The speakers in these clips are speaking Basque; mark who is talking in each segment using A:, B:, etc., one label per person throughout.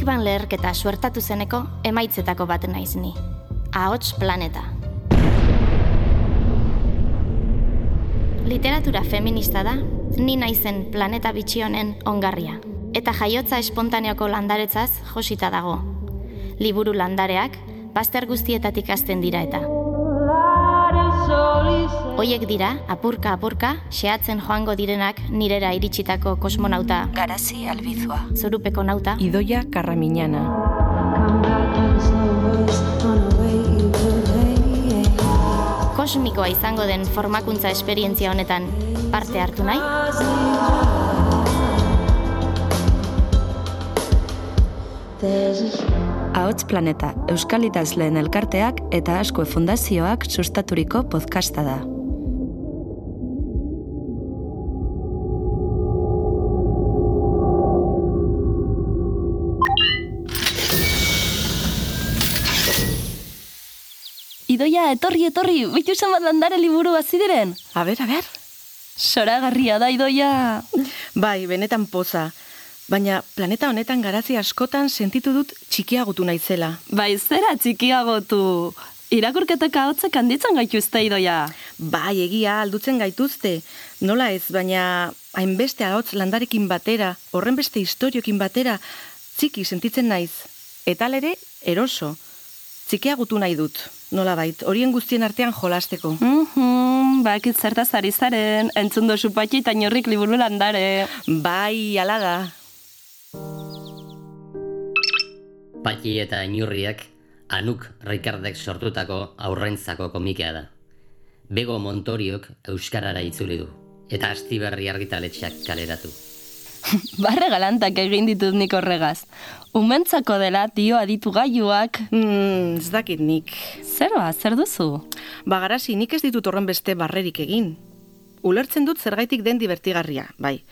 A: Big Bang leherketa suertatu zeneko emaitzetako bat naiz ni. Ahots planeta. Literatura feminista da, ni naizen planeta bitxi honen ongarria. Eta jaiotza espontaneoko landaretzaz josita dago. Liburu landareak, bazter guztietatik azten dira eta. Hoiek dira, apurka apurka, xeatzen joango direnak nirera iritsitako kosmonauta
B: Garazi albizua.
A: zorupeko nauta,
C: Idoia Karramiñana.
A: kosmikoa izango den formakuntza esperientzia honetan parte hartu nahi?
C: Ahots Planeta, Euskal Idazleen Elkarteak eta Asko Fundazioak sustaturiko podcasta da.
D: Idoia, etorri, etorri, bitu bat landare liburu hasi diren.
E: A ber, a ber.
D: Soragarria da, Idoia.
E: Bai, benetan poza. Baina planeta honetan garazi askotan sentitu dut txikiagotu naizela.
D: Bai, zera txikiagotu. Irakurketak ahotzek handitzen gaituzte, Idoia.
E: Bai, egia aldutzen gaituzte. Nola ez, baina hainbeste ahots landarekin batera, horren beste historiokin batera, txiki sentitzen naiz. Eta lere, eroso. Txikiagotu nahi dut, nola bait, horien guztien artean jolasteko.
D: Mhm, bakit zertaz ari zaren, entzun dozu patxi eta liburu landare.
E: Bai, ala da.
F: Patxi eta inurriak Anuk Ricardek sortutako aurrentzako komikea da. Bego Montoriok Euskarara itzuli du, eta Astiberri argitaletxeak kaleratu.
D: Barre galantak egin ditut nik horregaz. Umentzako dela dio aditu gaiuak.
E: Hmm, ez dakit nik.
D: Zer ba, zer duzu?
E: Bagarazi, nik ez ditut horren beste barrerik egin. Ulertzen dut zergaitik den divertigarria, bai.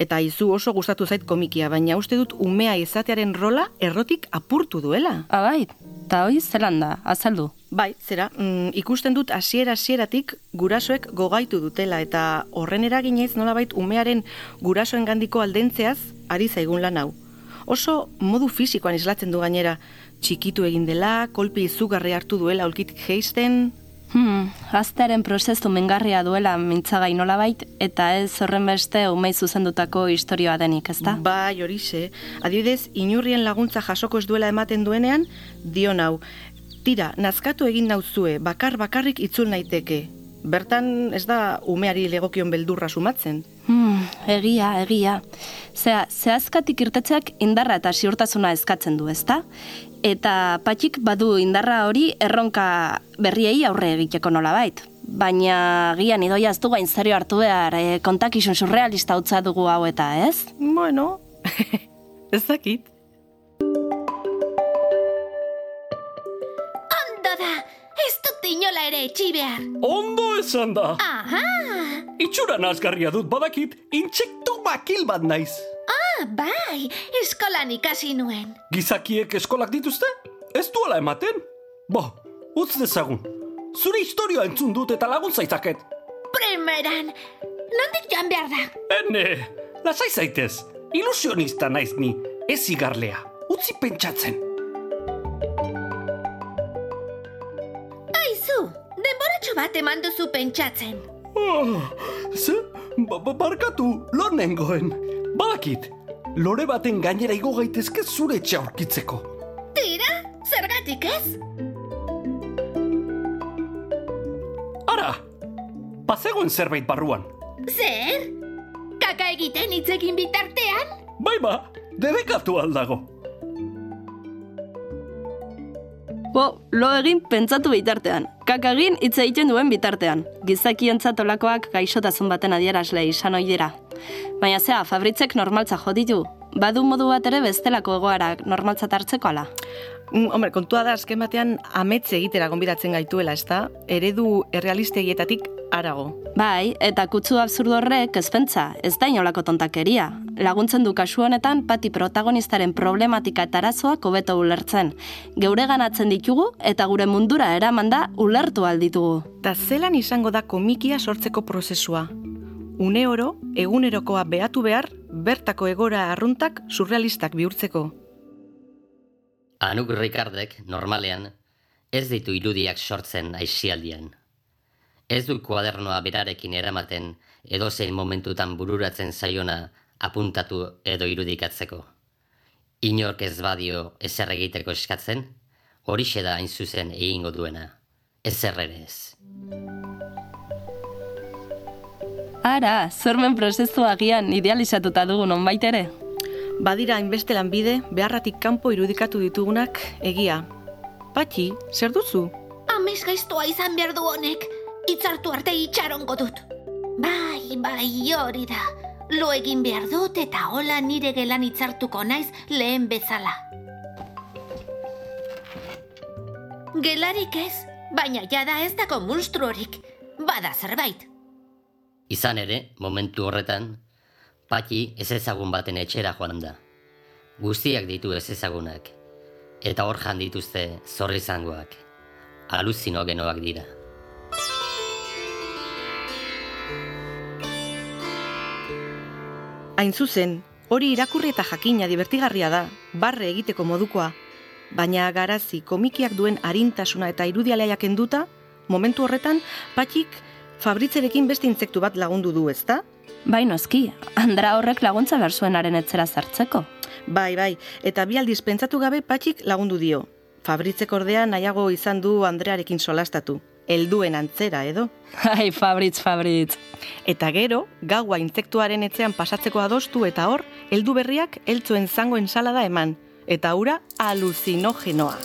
E: Eta izu oso gustatu zait komikia, baina uste dut umea izatearen rola errotik apurtu duela.
D: Abai, eta hoi zelan da, azaldu.
E: Bai, zera, mm, ikusten dut hasiera hasieratik gurasoek gogaitu dutela eta horren eraginez nolabait umearen gurasoen gandiko aldentzeaz ari zaigun lan hau. Oso modu fisikoan islatzen du gainera, txikitu egin dela, kolpi izugarri hartu duela aulkitik geisten,
D: Hmm, aztearen prozesu mingarria duela mintzagai nolabait, eta ez horren beste umei zuzendutako historioa denik, ezta?
E: Bai, horixe. Adibidez, inurrien laguntza jasoko ez duela ematen duenean, dio nau. Tira, nazkatu egin nauzue, bakar bakarrik itzul naiteke. Bertan ez da umeari legokion beldurra sumatzen.
D: Hmm, egia, egia. Zea, zehazkatik irtetzeak indarra eta ziurtasuna eskatzen du, ezta? Eta patxik badu indarra hori erronka berriei aurre egiteko nolabait. Baina gian idoia ez du gain serio hartu behar, e, kontakizun surrealista utza dugu hau eta, ez?
E: Bueno, ez dakit.
G: Ez dut inola ere etxi behar.
H: Ondo esan da.
G: Aha!
H: Itxura nazgarria dut badakit, intsektu bakil bat naiz.
G: Ah, bai, eskolan ikasi nuen.
H: Gizakiek eskolak dituzte? Ez duela ematen? Bo, utz dezagun. Zure historioa entzun dut eta lagun zaitaket.
G: Primeran, nondik joan behar da?
H: Ene, lasai zaitez. Ilusionista naiz ni, ez igarlea. Utzi pentsatzen.
G: Denboratxo bat eman duzu pentsatzen.
H: Oh, ze, ba, ba, barkatu, lo nengoen. Badakit, lore baten gainera igo gaitezke zure etxe aurkitzeko.
G: Tira, zergatik ez?
H: Ara, bazegoen zerbait barruan.
G: Zer? Kaka egiten hitz egin bitartean?
H: Bai ba, debekatu aldago.
D: Bo, lo egin pentsatu bitartean. Kakagin hitz egiten duen bitartean. Gizakientzat olakoak gaixotasun baten adierazle izan ohi dira. Baina zea, Fabritzek normaltza jo ditu. Badu modu bat ere bestelako egoarak normaltzat hartzeko ala.
E: Mm, hombre, kontua da azken batean ametze egitera gonbidatzen gaituela, ezta? Eredu errealistegietatik arago.
D: Bai, eta kutsu absurdo horrek ez pentsa, ez da inolako tontakeria. Laguntzen du kasu honetan pati protagonistaren problematika eta arazoak hobeto ulertzen. Geure ganatzen ditugu eta gure mundura eraman da ulertu alditugu.
E: Ta zelan izango da komikia sortzeko prozesua? Une oro, egunerokoa behatu behar, bertako egora arruntak surrealistak bihurtzeko.
F: Anuk Ricardek normalean ez ditu irudiak sortzen aixialdian. Ez du kuadernoa berarekin eramaten edozein momentutan bururatzen zaiona apuntatu edo irudikatzeko. Inork ez badio ezer egiteko eskatzen, horixe da hain zuzen egingo duena. Ezer ere ez.
D: Ara, zormen prozesu agian idealizatuta dugu nonbait ere.
E: Badira hainbeste lanbide beharratik kanpo irudikatu ditugunak egia. Patxi, zer duzu?
G: Amez gaiztoa izan behar du honek, itzartu arte itxarongo dut. Bai, bai, hori da. Lo egin behar dut eta hola nire gelan itzartuko naiz lehen bezala. Gelarik ez, baina jada ez dago monstruorik. Bada zerbait.
F: Izan ere, momentu horretan, Patxi ez ezagun baten etxera joan da. Guztiak ditu ez ezagunak. Eta hor jan dituzte zorri zangoak. Aluzinogenoak dira.
E: Hain zuzen, hori irakurri eta jakina divertigarria da, barre egiteko modukoa. Baina garazi komikiak duen arintasuna eta irudialea kenduta, momentu horretan, patxik fabritzerekin beste intzektu bat lagundu du, ezta?
D: Bai noski, Andra horrek laguntza behar zuenaren etzera zartzeko.
E: Bai, bai, eta bi aldiz pentsatu gabe patxik lagundu dio. Fabritzek ordea nahiago izan du Andrearekin solastatu. Helduen antzera, edo?
D: Ai, Fabritz, Fabritz.
E: Eta gero, gaua intzektuaren etxean pasatzeko adostu eta hor, heldu berriak heltzuen zango ensalada eman. Eta ura aluzinogenoa.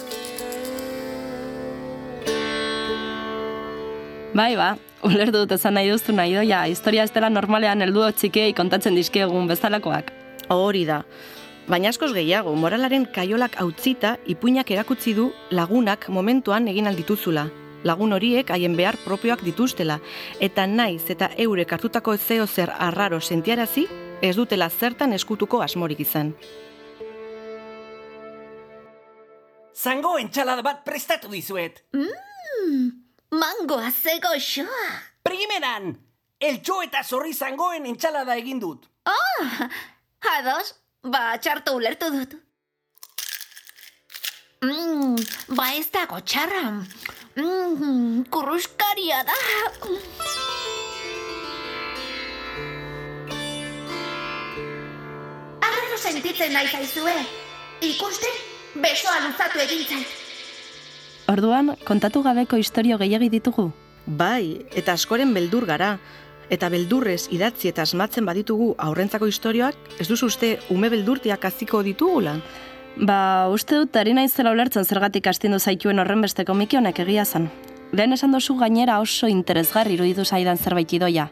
D: Bai, ba, ulertu dut esan nahi duztu nahi doia, historia ez dela normalean heldu txikiei kontatzen dizkiegun bezalakoak.
E: Hori da. Baina askoz gehiago, moralaren kaiolak hautzita ipuinak erakutsi du lagunak momentuan egin aldituzula. Lagun horiek haien behar propioak dituztela, eta naiz eta eurek hartutako zeo zer arraro sentiarazi, ez dutela zertan eskutuko asmorik izan.
H: Zango entxalada bat prestatu dizuet.
G: Mangoa ze goxoa.
H: Primeran, eltxo eta zorri zangoen entxalada egin dut.
G: Ados, ba, txarto ulertu dut. Mm, ba ez dago txarra. Mm, kurruskaria da. Arrero sentitzen nahi zaizue. Ikuste, besoa luzatu egin zait.
D: Orduan, kontatu gabeko istorio gehiagi ditugu?
E: Bai, eta askoren beldur gara. Eta beldurrez idatzi eta asmatzen baditugu aurrentzako istorioak, ez duzu uste ume beldurtiak aziko ditugula?
D: Ba, uste dut ari naizela ulertzen zergatik astindu zaituen horren beste komiki honek egia zen. Lehen esan dozu gainera oso interesgarri iruditu zaidan zerbait idoia.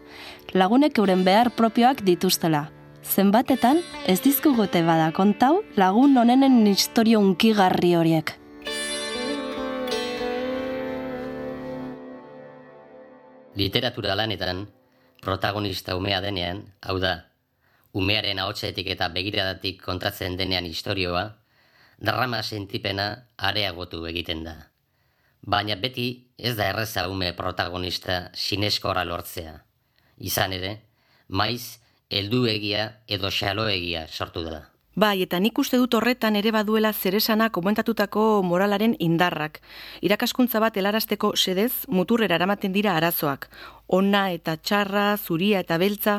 D: Lagunek euren behar propioak dituztela. Zenbatetan, ez dizkugute bada kontau lagun honenen historio unkigarri horiek.
F: Literatura lanetan, protagonista umea denean, hau da, umearen ahotsetik eta begiradatik kontatzen denean istorioa, drama sentipena areagotu egiten da. Baina beti ez da erreza ume protagonista sineskora lortzea. Izan ere, maiz, helduegia edo xaloegia sortu da.
E: Bai, eta nik uste dut horretan ere baduela zeresana komentatutako moralaren indarrak. Irakaskuntza bat helarazteko sedez muturrera eramaten dira arazoak. Ona eta txarra, zuria eta beltza.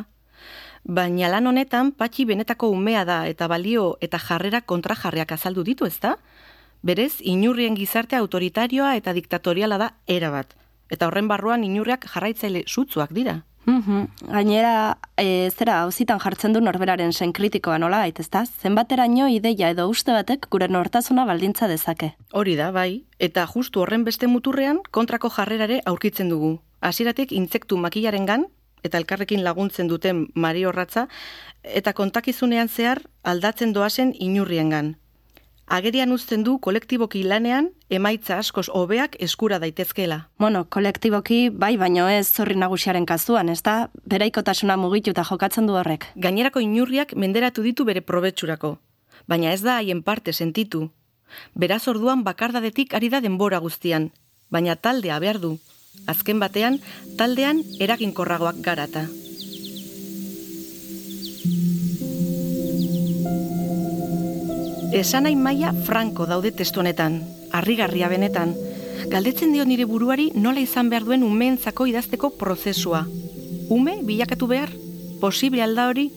E: Baina lan honetan patxi benetako umea da eta balio eta jarrera kontrajarriak azaldu ditu, ezta? Berez, inurrien gizarte autoritarioa eta diktatoriala da erabat. Eta horren barruan inurriak jarraitzaile sutzuak dira.
D: Mhm. Gainera, e, zera, hauzitan jartzen du norberaren sen kritikoa nola bait, ezta? Zenbateraino ideia edo uste batek gure nortasuna baldintza dezake.
E: Hori da, bai. Eta justu horren beste muturrean kontrako jarrerare aurkitzen dugu. Hasieratik intzektu makilarengan eta elkarrekin laguntzen duten Mario Ratza eta kontakizunean zehar aldatzen doazen inurriengan. Agerian uzten du kolektiboki lanean emaitza askoz hobeak eskura daitezkela.
D: Bueno, kolektiboki bai, baino ez zorri nagusiaren kazuan, ez da? Beraikotasuna mugituta jokatzen du horrek.
E: Gainerako inurriak menderatu ditu bere probetxurako. Baina ez da haien parte sentitu. Beraz orduan bakardadetik ari da denbora guztian. Baina taldea behar du. Azken batean, taldean eraginkorragoak garata. Esanai maila franko daude testu honetan, harrigarria benetan. Galdetzen dio nire buruari nola izan behar duen umeentzako idazteko prozesua. Ume bilakatu behar? Posible alda hori?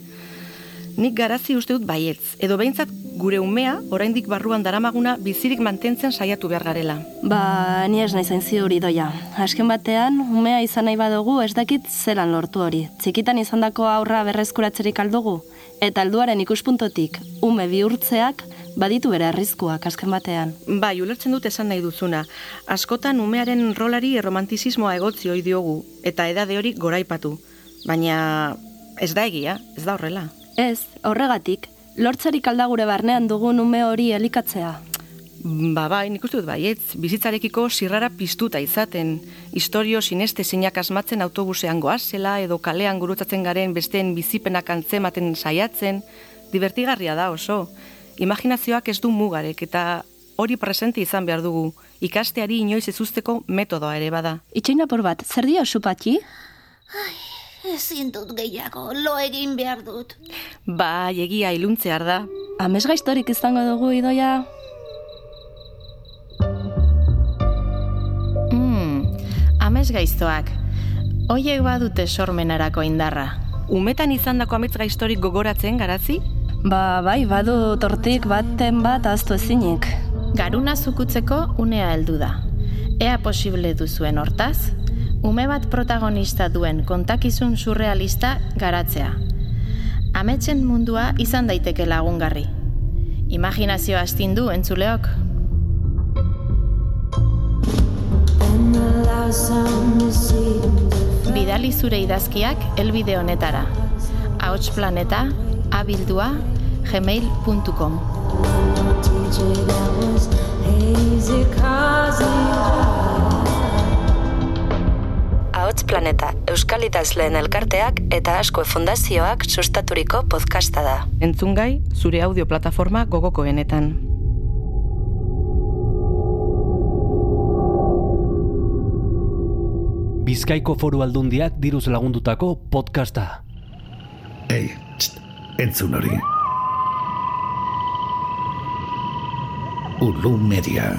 E: Nik garazi uste dut baietz, edo behintzat gure umea, oraindik barruan daramaguna, bizirik mantentzen saiatu behar garela.
D: Ba, ni ez nahi zain ziuri doia. Azken batean, umea izan nahi badugu ez dakit zelan lortu hori. Txikitan izandako aurra berreskuratzerik aldugu, eta alduaren ikuspuntotik, ume bihurtzeak, baditu bere arriskuak azken batean.
E: Bai, ulertzen dut esan nahi duzuna. Askotan umearen rolari erromantizismoa egotzi ohi diogu, eta edade hori goraipatu. Baina ez da egia, ez da horrela.
D: Ez, horregatik, lortzarik alda gure barnean dugun ume hori elikatzea.
E: Ba, bai, nik uste dut baietz, bizitzarekiko zirrara piztuta izaten, historio sineste zinak asmatzen autobusean goazela, edo kalean gurutzatzen garen besteen bizipenak antzematen saiatzen, divertigarria da oso. Imaginazioak ez du mugarek, eta hori presente izan behar dugu, ikasteari inoiz ezusteko metodoa ere bada.
D: Itxein apur bat, zer dio supatxi?
G: Ezin dut gehiago, lo egin behar dut.
E: Bai, egia iluntzear da.
D: Amez gaiztorik izango dugu idoia?
A: Mm, amez gaiztoak. Hoiek badute sormenarako indarra.
E: Umetan izandako ametz gaiztorik gogoratzen, garazi?
D: Ba, bai, badu tortik baten bat aztu ezinik.
A: Garuna zukutzeko unea heldu da. Ea posible duzuen hortaz, ume bat protagonista duen kontakizun surrealista garatzea. Ametsen mundua izan daiteke lagungarri. Imaginazio astindu entzuleok. Bidali zure idazkiak elbide honetara. Ahots planeta, abildua, gmail.com
C: Ahots Planeta, Euskal Idazleen Elkarteak eta Asko Fundazioak sustaturiko podcasta da.
E: Entzungai, zure audio plataforma gogokoenetan.
I: Bizkaiko foru aldundiak diruz lagundutako podcasta.
J: Ei, txt, entzun hori. Ulu Media.